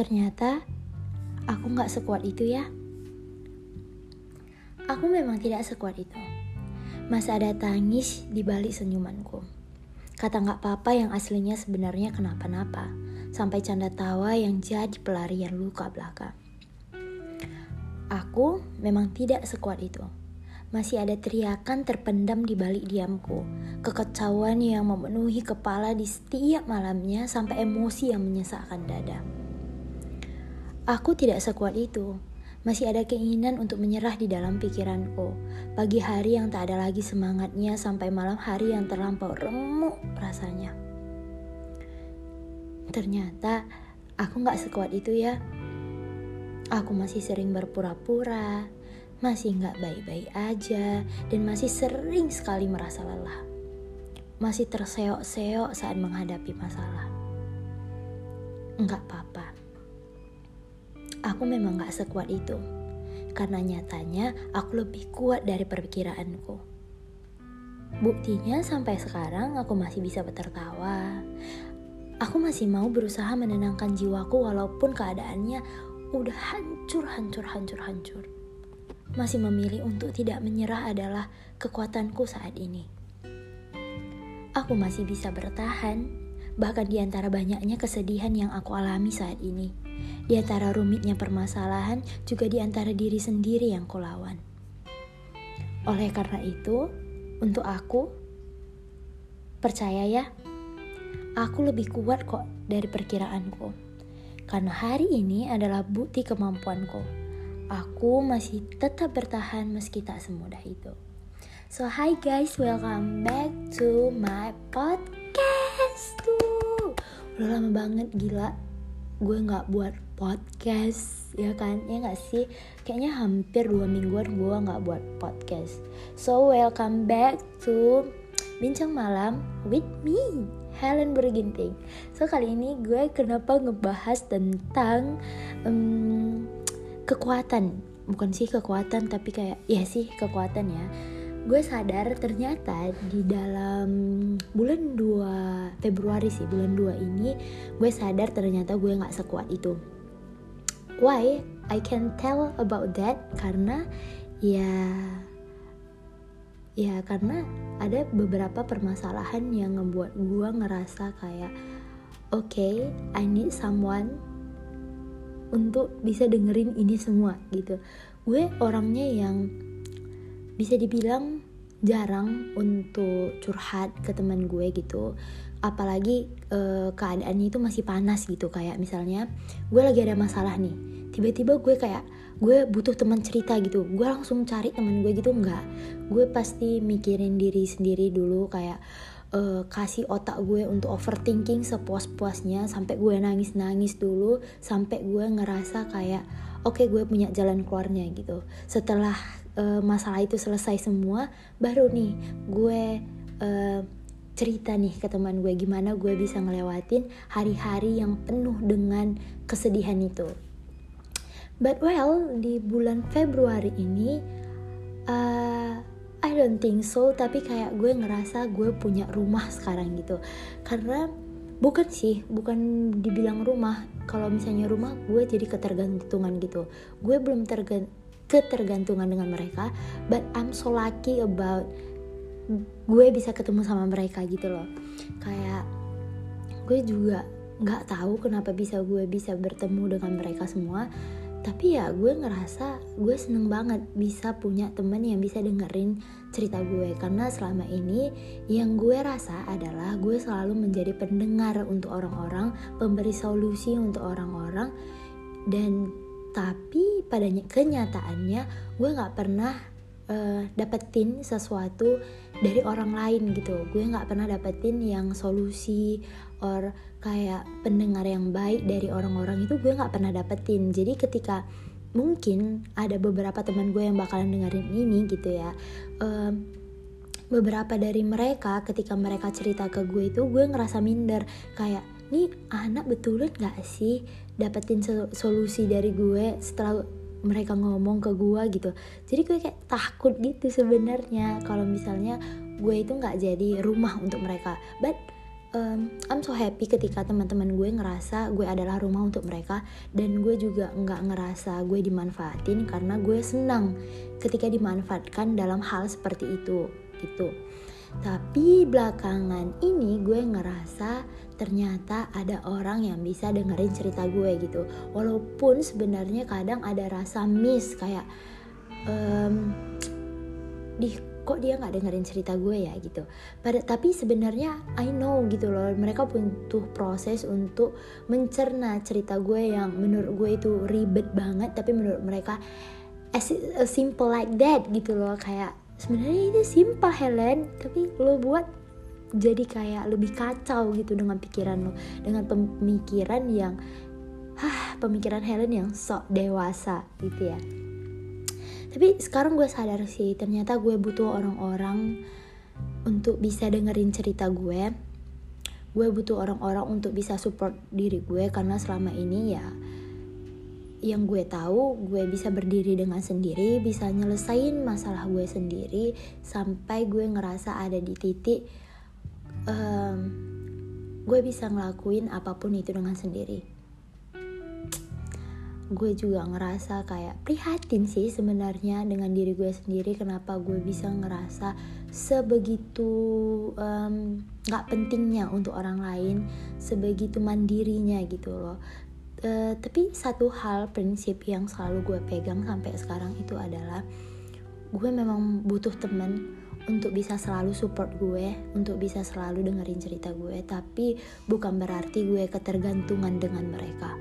Ternyata aku gak sekuat itu ya. Aku memang tidak sekuat itu. Masih ada tangis di balik senyumanku. Kata gak apa-apa yang aslinya sebenarnya kenapa-napa. Sampai canda tawa yang jadi pelarian luka belakang. Aku memang tidak sekuat itu. Masih ada teriakan terpendam di balik diamku. Kekecauan yang memenuhi kepala di setiap malamnya sampai emosi yang menyesakkan dada. Aku tidak sekuat itu. Masih ada keinginan untuk menyerah di dalam pikiranku. Pagi hari yang tak ada lagi semangatnya sampai malam hari yang terlampau remuk rasanya. Ternyata aku gak sekuat itu ya. Aku masih sering berpura-pura, masih gak baik-baik aja, dan masih sering sekali merasa lelah. Masih terseok-seok saat menghadapi masalah. Enggak apa-apa aku memang gak sekuat itu. Karena nyatanya aku lebih kuat dari perkiraanku. Buktinya sampai sekarang aku masih bisa bertertawa. Aku masih mau berusaha menenangkan jiwaku walaupun keadaannya udah hancur, hancur, hancur, hancur. Masih memilih untuk tidak menyerah adalah kekuatanku saat ini. Aku masih bisa bertahan, bahkan di antara banyaknya kesedihan yang aku alami saat ini di antara rumitnya permasalahan, juga di antara diri sendiri yang kulawan. Oleh karena itu, untuk aku, percaya ya, aku lebih kuat kok dari perkiraanku. Karena hari ini adalah bukti kemampuanku. Aku masih tetap bertahan meski tak semudah itu. So hi guys, welcome back to my podcast tuh. Udah lama banget gila gue nggak buat podcast ya kan? Ya nggak sih? Kayaknya hampir dua mingguan gue nggak buat podcast. So welcome back to bincang malam with me Helen Berginting so kali ini gue kenapa ngebahas tentang um, kekuatan. Bukan sih kekuatan tapi kayak ya sih kekuatan ya gue sadar ternyata di dalam bulan 2 Februari sih bulan 2 ini gue sadar ternyata gue nggak sekuat itu. Why? I can tell about that karena ya ya karena ada beberapa permasalahan yang ngebuat gue ngerasa kayak oke okay, I need someone untuk bisa dengerin ini semua gitu. Gue orangnya yang bisa dibilang jarang untuk curhat ke teman gue gitu. Apalagi e, keadaannya itu masih panas gitu kayak misalnya gue lagi ada masalah nih tiba-tiba gue kayak gue butuh teman cerita gitu. Gue langsung cari teman gue gitu nggak gue pasti mikirin diri sendiri dulu kayak e, kasih otak gue untuk overthinking sepuas-puasnya sampai gue nangis-nangis dulu sampai gue ngerasa kayak oke okay, gue punya jalan keluarnya gitu. Setelah uh, masalah itu selesai semua baru nih gue uh, cerita nih ke teman gue gimana gue bisa ngelewatin hari-hari yang penuh dengan kesedihan itu. But well di bulan Februari ini uh, I don't think so tapi kayak gue ngerasa gue punya rumah sekarang gitu. Karena bukan sih bukan dibilang rumah. Kalau misalnya rumah gue jadi ketergantungan gitu. Gue belum tergan ketergantungan dengan mereka but I'm so lucky about gue bisa ketemu sama mereka gitu loh. Kayak gue juga nggak tahu kenapa bisa gue bisa bertemu dengan mereka semua tapi ya gue ngerasa gue seneng banget bisa punya temen yang bisa dengerin cerita gue. Karena selama ini yang gue rasa adalah gue selalu menjadi pendengar untuk orang-orang pemberi solusi untuk orang-orang. Dan tapi pada kenyataannya gue nggak pernah uh, dapetin sesuatu dari orang lain gitu. Gue nggak pernah dapetin yang solusi or kayak pendengar yang baik dari orang-orang itu gue nggak pernah dapetin. Jadi ketika mungkin ada beberapa teman gue yang bakalan dengerin ini gitu ya um, beberapa dari mereka ketika mereka cerita ke gue itu gue ngerasa minder. Kayak nih anak betulan gak sih dapetin solusi dari gue setelah mereka ngomong ke gue gitu. Jadi gue kayak takut gitu sebenarnya kalau misalnya gue itu nggak jadi rumah untuk mereka. But um, I'm so happy ketika teman-teman gue ngerasa gue adalah rumah untuk mereka dan gue juga nggak ngerasa gue dimanfaatin karena gue senang ketika dimanfaatkan dalam hal seperti itu gitu tapi belakangan ini gue ngerasa ternyata ada orang yang bisa dengerin cerita gue gitu. Walaupun sebenarnya kadang ada rasa miss kayak um, di kok dia nggak dengerin cerita gue ya? gitu. Pada tapi sebenarnya I know gitu loh mereka butuh proses untuk mencerna cerita gue yang menurut gue itu ribet banget tapi menurut mereka as, as simple like that gitu loh kayak sebenarnya ini simple Helen. Tapi lo buat jadi kayak lebih kacau gitu dengan pikiran lo. Dengan pemikiran yang hah pemikiran Helen yang sok dewasa gitu ya. Tapi sekarang gue sadar sih ternyata gue butuh orang-orang untuk bisa dengerin cerita gue. Gue butuh orang-orang untuk bisa support diri gue karena selama ini ya yang gue tahu gue bisa berdiri dengan sendiri bisa nyelesain masalah gue sendiri sampai gue ngerasa ada di titik um, gue bisa ngelakuin apa pun itu dengan sendiri. Gue juga ngerasa kayak prihatin sih sebenarnya dengan diri gue sendiri kenapa gue bisa ngerasa sebegitu um, pentingnya untuk orang lain sebegitu mandirinya gitu loh uh, tapi satu hal prinsip yang selalu gue pegang sampai sekarang itu adalah gue memang butuh temen untuk bisa selalu support gue, untuk bisa selalu dengerin cerita gue, tapi bukan berarti gue ketergantungan dengan mereka.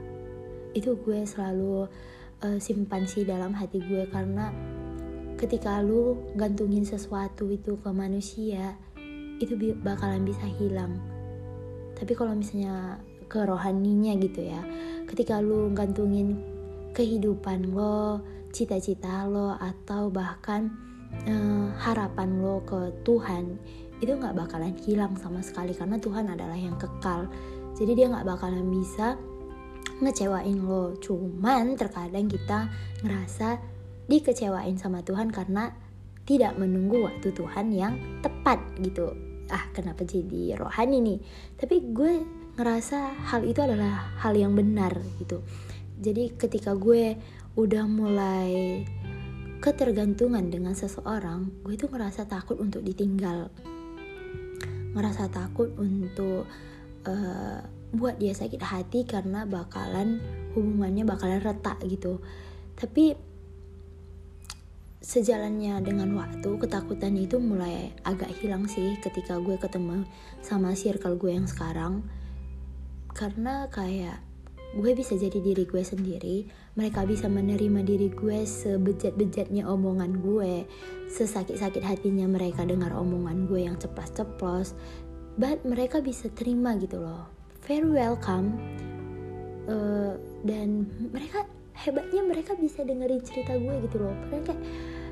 Itu gue selalu uh, simpan sih dalam hati gue karena ketika lu gantungin sesuatu itu ke manusia itu bakalan bisa hilang. Tapi kalau misalnya ke rohaninya gitu ya. Ketika lu gantungin kehidupan lo cita-cita lo atau bahkan uh, harapan lo ke Tuhan itu nggak bakalan hilang sama sekali karena Tuhan adalah yang kekal. Jadi dia nggak bakalan bisa ngecewain lo. Cuman terkadang kita ngerasa dikecewain sama Tuhan karena tidak menunggu waktu Tuhan yang tepat gitu. Ah kenapa jadi rohani nih? Tapi gue ngerasa hal itu adalah hal yang benar gitu. Jadi ketika gue udah mulai ketergantungan dengan seseorang gue itu ngerasa takut untuk ditinggal. Ngerasa takut untuk uh, buat dia sakit hati karena bakalan hubungannya bakalan retak gitu. Tapi sejalannya dengan waktu ketakutan itu mulai agak hilang sih ketika gue ketemu sama circle gue yang sekarang karena kayak gue bisa jadi diri gue sendiri mereka bisa menerima diri gue sebejat-bejatnya omongan gue sesakit-sakit hatinya mereka dengar omongan gue yang ceplas-ceplos but mereka bisa terima gitu loh. Very welcome. Uh, dan mereka hebatnya mereka bisa dengerin cerita gue gitu loh. Karena kayak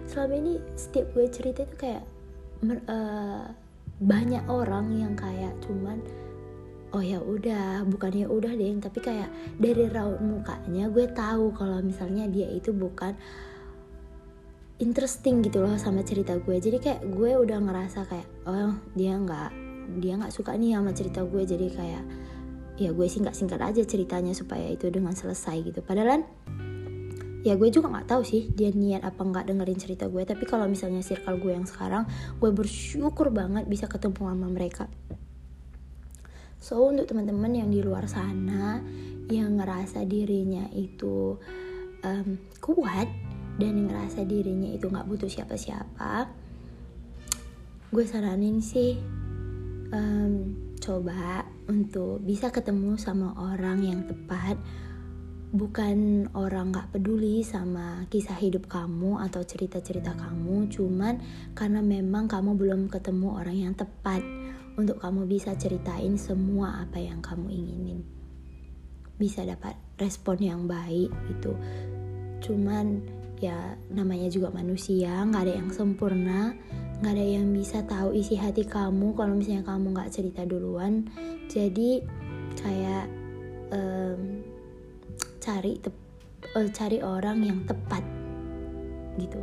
selama ini setiap gue cerita itu kayak uh, banyak orang yang kayak cuman oh ya udah bukan ya udah deh tapi kayak dari raut mukanya gue tahu kalau misalnya dia itu bukan interesting gitu loh sama cerita gue. Jadi kayak gue udah ngerasa kayak oh dia nggak dia nggak suka nih sama cerita gue. Jadi kayak ya gue singkat-singkat aja ceritanya supaya itu dengan selesai gitu. Padahal ya gue juga nggak tahu sih dia niat apa nggak dengerin cerita gue. Tapi kalau misalnya circle gue yang sekarang gue bersyukur banget bisa ketemu sama mereka so untuk teman-teman yang di luar sana yang ngerasa dirinya itu um, kuat dan ngerasa dirinya itu nggak butuh siapa-siapa gue saranin sih um, coba untuk bisa ketemu sama orang yang tepat. Bukan orang gak peduli sama kisah hidup kamu atau cerita-cerita kamu cuman karena memang kamu belum ketemu orang yang tepat untuk kamu bisa ceritain semua apa yang kamu inginin. Bisa dapat respon yang baik gitu. Cuman ya namanya juga manusia nggak ada yang sempurna nggak ada yang bisa tahu isi hati kamu kalau misalnya kamu nggak cerita duluan. Jadi kayak um, cari tep, uh, cari orang yang tepat gitu.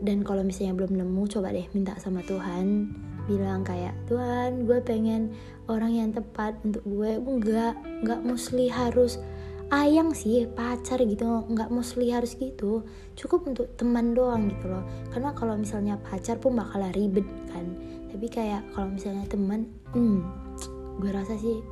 Dan kalau misalnya belum nemu coba deh minta sama Tuhan bilang kayak Tuhan gue pengen orang yang tepat untuk gue enggak enggak mostly harus ayang sih pacar gitu nggak mostly harus gitu. Cukup untuk teman doang gitu loh. Karena kalau misalnya pacar pun bakal ribet kan. Tapi kayak kalau misalnya teman hmm gue rasa sih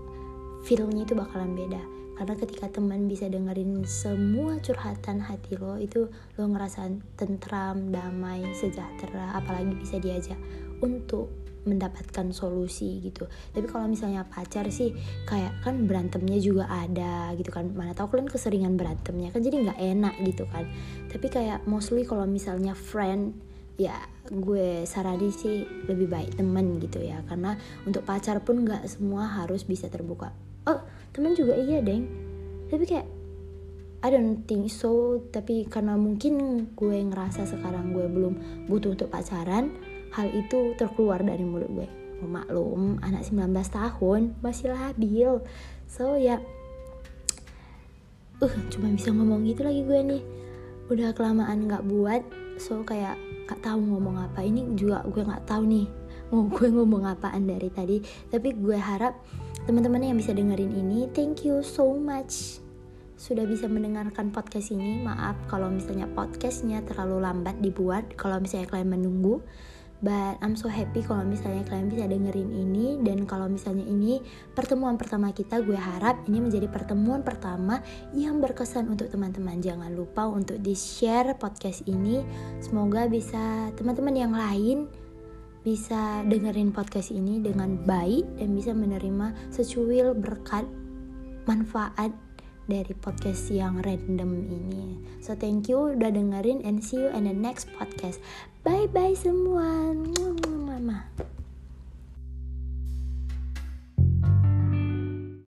feelnya itu bakalan beda. Karena ketika teman bisa dengerin semua curhatan hati lo itu lo ngerasa tentram damai sejahtera apalagi bisa diajak untuk mendapatkan solusi gitu. Tapi kalau misalnya pacar sih kayak kan berantemnya juga ada gitu kan. Mana tahu kalian keseringan berantemnya kan jadi nggak enak gitu kan. Tapi kayak mostly kalau misalnya friend ya gue saranin sih lebih baik temen gitu ya. Karena untuk pacar pun nggak semua harus bisa terbuka. Oh temen juga iya deng. Tapi kayak I don't think so. Tapi karena mungkin gue ngerasa sekarang gue belum butuh untuk pacaran hal itu terkeluar dari mulut gue. Oh, maklum anak 19 tahun masih labil. So ya uh cuma bisa ngomong gitu lagi gue nih. Udah kelamaan nggak buat so kayak gak tahu ngomong apa. Ini juga gue nggak tahu nih mau gue ngomong apaan dari tadi. Tapi gue harap teman-teman yang bisa dengerin ini thank you so much sudah bisa mendengarkan podcast ini. Maaf kalau misalnya podcastnya terlalu lambat dibuat kalau misalnya kalian menunggu but I'm so happy kalau misalnya kalian bisa dengerin ini. Dan kalau misalnya ini pertemuan pertama kita gue harap ini menjadi pertemuan pertama yang berkesan untuk teman-teman. Jangan lupa untuk di share podcast ini. Semoga bisa teman-teman yang lain bisa dengerin podcast ini dengan baik dan bisa menerima secuil berkat manfaat dari podcast yang random ini. So thank you udah dengerin and see you in the next podcast. Bye bye semua. Mama.